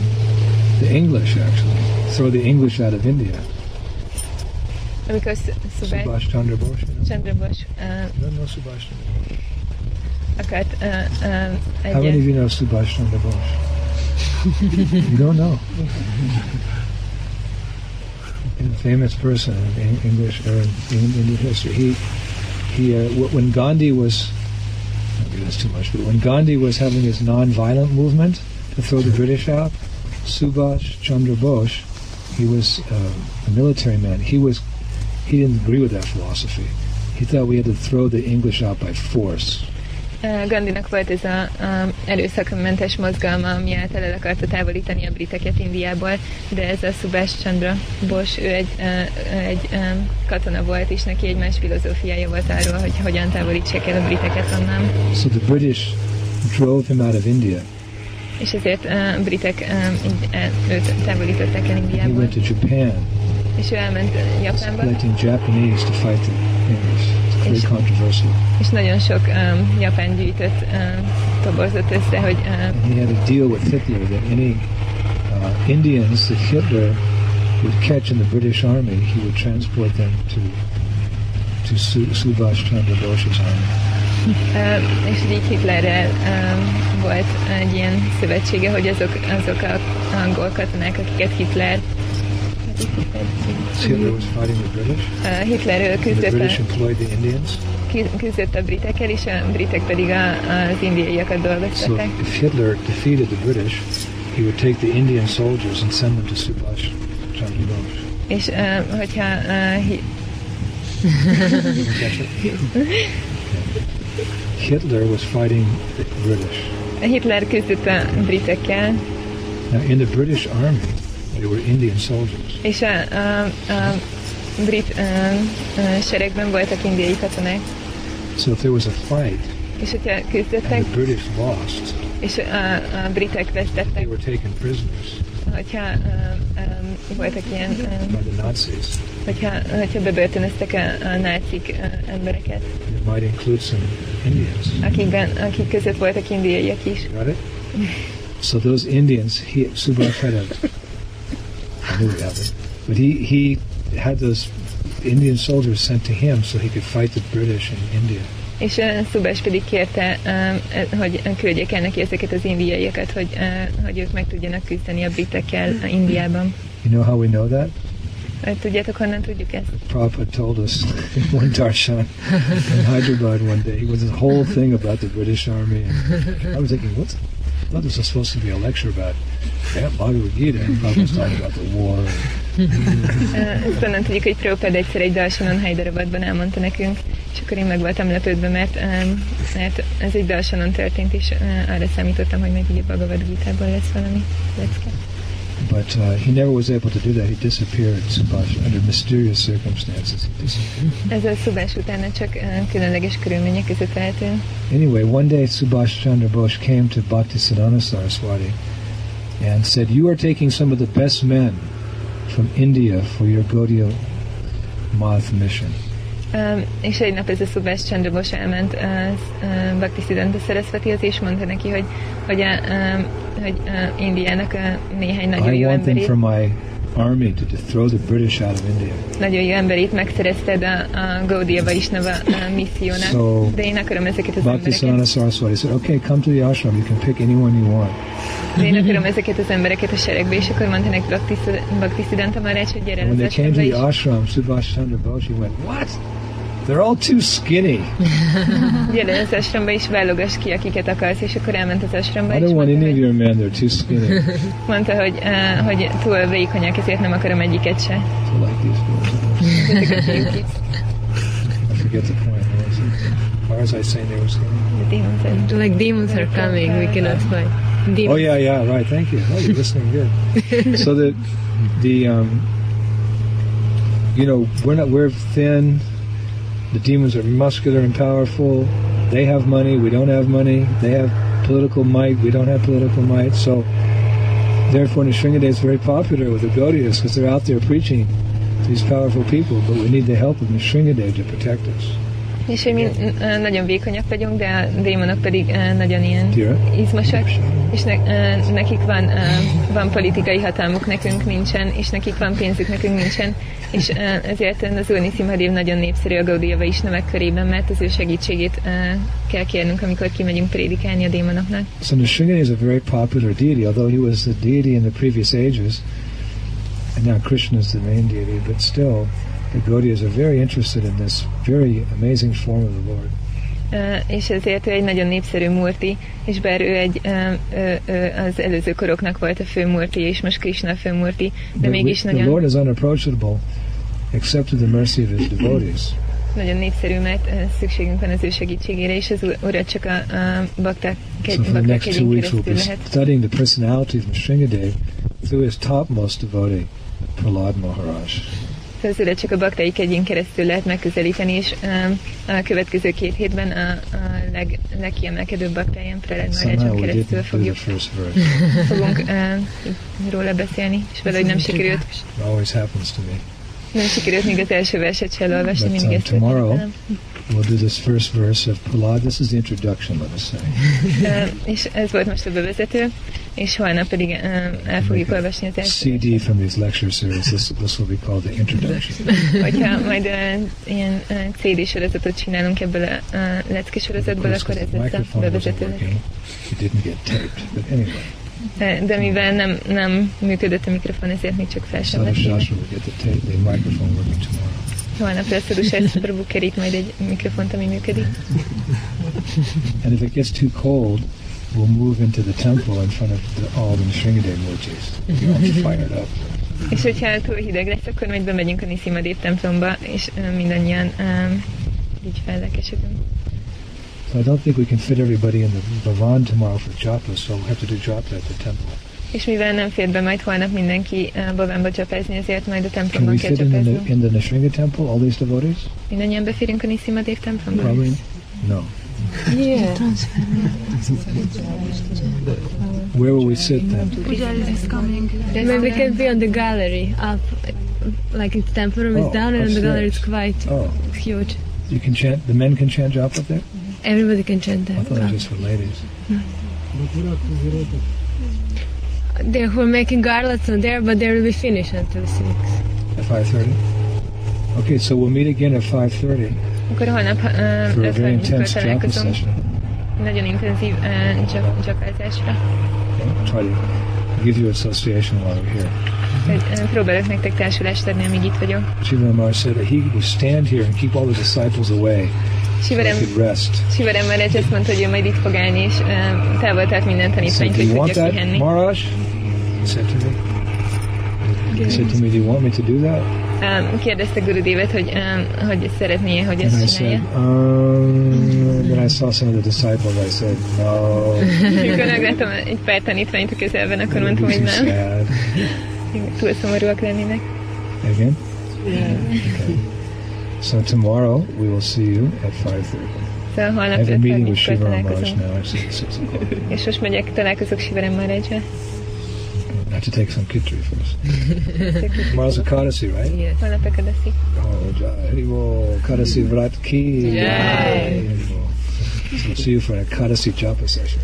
the English, actually, throw the English out of India. Amikor Sz- Subhash Chandra Bose, you know? Chandra Bose uh, don't know Subhash Chandra Bose? akart uh, uh, How many of you know Subhash Chandra Bose? you don't know. A famous person in English or in, in Indian history. He he uh, when Gandhi was get this too much, but when Gandhi was having his non-violent movement to throw the British out, Subhash Chandra Bose, he was uh, a military man. He was he didn't agree with that philosophy. He thought we had to throw the English out by force. Uh, ö, Gandinak volt ez a, um, a erőszakmentes mozgalma, ami által el akarta távolítani a briteket Indiából, de ez a Subhash Chandra Bose, ő egy, ö, egy ö, katona volt, és neki egy más filozófiája volt arról, hogy hogyan távolítsák el a briteket onnan. So the British drove him out of India. És ezért a britek ö, így, el, őt távolították el He went to Japan, és ő elment Japánba, Japanese to fight the English. It's controversial. és nagyon sok um, japán gyűjtött um, toborzott össze, hogy um, And he had a deal with Hitler that any uh, Indians that Hitler would catch in the British army, he would transport them to to Su- Subhash Chandra Bose's army. És így Hitlerrel volt egy ilyen szövetsége, hogy azok, azok a angol katonák, akiket Hitler Hitler küzdött a, küzdött a britekkel, és a britek pedig a, az indiaiakat So dolgoztatták. if Hitler defeated the British, he would take the Indian soldiers and send them to Subhash Chandra Bose. És uh, hogyha uh, hi? Hitler was fighting the British. Hitler küzdött a britekkel, Now, in the British army, they were Indian soldiers. és a, a, a brit uh, uh, seregben voltak indiai katonák. So if there was a fight És hogyha and the British lost, és a, a britek they were taken prisoners hogyha um, um, voltak ilyen, um, by the Nazis. hogyha, hogyha bebörtönöztek a, a nácik uh, embereket, It might include some Indians. akikben, akik között voltak indiaiak is. Got it? So those Indians, he, Subhash had a, I knew he had it, but he, he had those Indian soldiers sent to him so he could fight the British in India. És uh, Szubás pedig kérte, eh, hogy küldjék el neki ezeket az indiaiakat, hogy, uh, hogy ők meg tudjanak küzdeni a britekkel uh, Indiában. You know how we know that? Uh, Tudjátok, honnan tudjuk ezt? Prabhupada told us in one darshan in Hyderabad one day. It was a whole thing about the British Army. And I was thinking, what's, I thought this was supposed to be a lecture about yeah, Bhagavad Gita. And Prabhupada was talking about the war. Uh, Ezt onnan tudjuk, hogy Prabhupád egyszer egy dalsanon Hyderabadban elmondta nekünk, és akkor én meg voltam lepődve, mert, mert ez egy dalsanon történt, és arra számítottam, hogy meg ugye Bhagavad Gita-ból lesz valami lecke. But uh, he never was able to do that. He disappeared, Subhash, under mysterious circumstances. He disappeared. Ez a szubás utána csak uh, különleges körülmények között. Anyway, one day Subhash Chandra Bose came to Bhaktisiddhanta Saraswati and said, You are taking some of the best men from India for your Gaudiya Math mission. És egy nap ez a Szubás Csandrabos elment uh, uh, Bhakti Siddhanta Saraswatihoz, és mondta neki, hogy, hogy, a, hogy uh, Indiának uh, néhány nagyon jó emberét, army to, throw the British out of India. nagyon jó emberét megszerezted a, a Gaudiya Vaisnava uh, missziónak, So, de én akarom ezeket az Bhaktisiddhanta embereket, Saraswati said, Okay, come to the ashram. You can pick anyone you want. De én akarom ezeket az embereket a seregbe, és akkor mondta neki Bhakti, Bhakti Siddhanta Maharaj, hogy gyere when az they came to the is, ashram, Subhash Chandra Bose, went, What? They're all too skinny. gyere az ashramba is, válogass ki, akiket akarsz, és akkor elment az ashramba, I don't want any of your men. They're too skinny. mondta, hogy, uh, hogy túl vékonyak, ezért nem akarom egyiket se. So like these girls. I forget the point. Why was I saying they were skinny? The demons are- Like demons are coming, we cannot fight. Oh yeah, yeah, right. Thank you. Oh, you're listening good. so the the um, you know, we're not we're thin. The demons are muscular and powerful. They have money. We don't have money. They have political might. We don't have political might. So therefore, Nisringade is very popular with the Gaudiyas because they're out there preaching to these powerful people. But we need the help of Nisringade to protect us. És hogy mi nagyon vékonyak vagyunk, de a démonok pedig ö, nagyon ilyen izmosak, és ne, ö, nekik van, ö, van politikai hatalmuk, nekünk nincsen, és nekik van pénzük, nekünk nincsen, és ezért az Úrni Szimhadév nagyon népszerű a Gaudiya is nevek körében, mert az ő segítségét kell kérnünk, amikor kimegyünk prédikálni a démonoknak. So Nisringade is a very popular deity, although he was the deity in the previous ages, and now Krishna is the main deity, but still, the Gaudiyas are very interested in this very amazing form of the Lord. Ö, és ezért ő egy nagyon népszerű murti, és bár ő egy ö, ö, ö, az előző koroknak volt a fő murti, és most Krishna a fő murti, de But we- mégis the Lord is unapproachable except to the mercy of his devotees. nagyon népszerű, mert ö, szükségünk van az ő segítségére, és az urat csak a, a bakták, So for the next two weeks we'll be lehet. studying the personality of Nrsingadev through his topmost devotee, Prahlad Maharaj. Szóval urat csak a baktai kegyén keresztül lehet megközelíteni, és a következő két hétben a, a leg, legkiemelkedőbb baktáján Marácson we keresztül fogjuk, fogunk um, róla beszélni, és valahogy nem sikerült, nem sikerült még az első verset se elolvasni, mindig um, ezt tomorrow-. We'll do this first verse of Prahlad. This is the introduction, let us say. Um, és ez volt most a bevezető, és holnap pedig um, el fogjuk a olvasni az első CD from these lecture series. This, this will be called the introduction. Hogyha majd uh, ilyen uh, CD sorozatot csinálunk ebből a uh, lecke sorozatból, akkor ez lesz a bevezető. It didn't get taped. But anyway, De, de mivel nem, nem működött a mikrofon, ezért még csak fel sem Sadhu beszélnek. Shastra will get the, tape, the microphone working tomorrow. Holnap lesz a Dusás majd egy mikrofont, ami működik. And if it gets too cold, we'll move into the temple in front of the, all the Nrsingadev murtis. You're all fired up. És hogyha túl hideg lesz, akkor majd bemegyünk a Niszimadév templomba, és mindannyian um, így fellelkesedünk. So I don't think we can fit everybody in the Bhavan tomorrow for japa, so we'll have to do japa at the temple. És mivel nem fér be majd holnap mindenki uh, Bavánba csapázni, ezért majd a Can templomban we kell fit in the, in the Nrsinga temple, all these devotees? Mindannyian beférünk a Niszimadév templomba? Probably no. Yeah. Where will we sit then? Maybe we can be on the gallery up, like the temple room Oh, is down and the gallery is quite Oh, huge. you can chant, the men can chant japa up there? Everybody can chant I there. thought it was just for ladies. They were making garlands on there, but they will be finished until 6. At 5.30? Okay, so we'll meet again at 5.30 Akkor holnap uh, for a very intense japa session. Nagyon intenzív uh, dzsap- dzsapázásra. I'll try to give you association while we're here. Hogy, Próbálok nektek társulást adni, amíg itt vagyok. Shiva Maharaj said that he would stand here and keep all the disciples away Sivarem. Sivarem Marács azt mondta, hogy ő majd itt fog állni, és uh, távol tart minden tanítványt, hogy tudjak pihenni. Maharaj? He said to me. He said to me, do you want me to do that? Um, kérdezte Gurudévet, hogy, um, hogy szeretné, hogy And I ezt said, csinálja. um, then I saw some of the disciples. I said, no, Amikor megláttam egy pár tanítványt a közelben, akkor mondtam, hogy nem. sad. Túl szomorúak lennének. Again? Okay. So tomorrow we will see you at 5.30. Szóval I holnap have a meeting with Shiva Maharaj találkozunk. now. It's at 6 o'clock. És most megyek, találkozok Sivarem Marácsra. I have to take some kitchery first. Tomorrow's a Kadasi, right? Yes. Holnap Ekadasi. Oh, Jai Haribol, Kadasi Vrat Ki. Jai. Haribol. We'll see you for a Kadasi Japa session.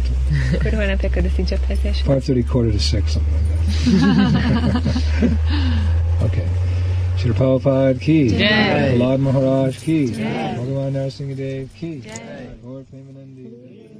Akkor holnap Ekadasi csapázás. 5.30, quarter to 6, something like that. okay. Shri Prabhupada Ki. Jai. Lord Maharaj Ki. Bhagavan Narasimha Dev Ki. Gaur Premanandi.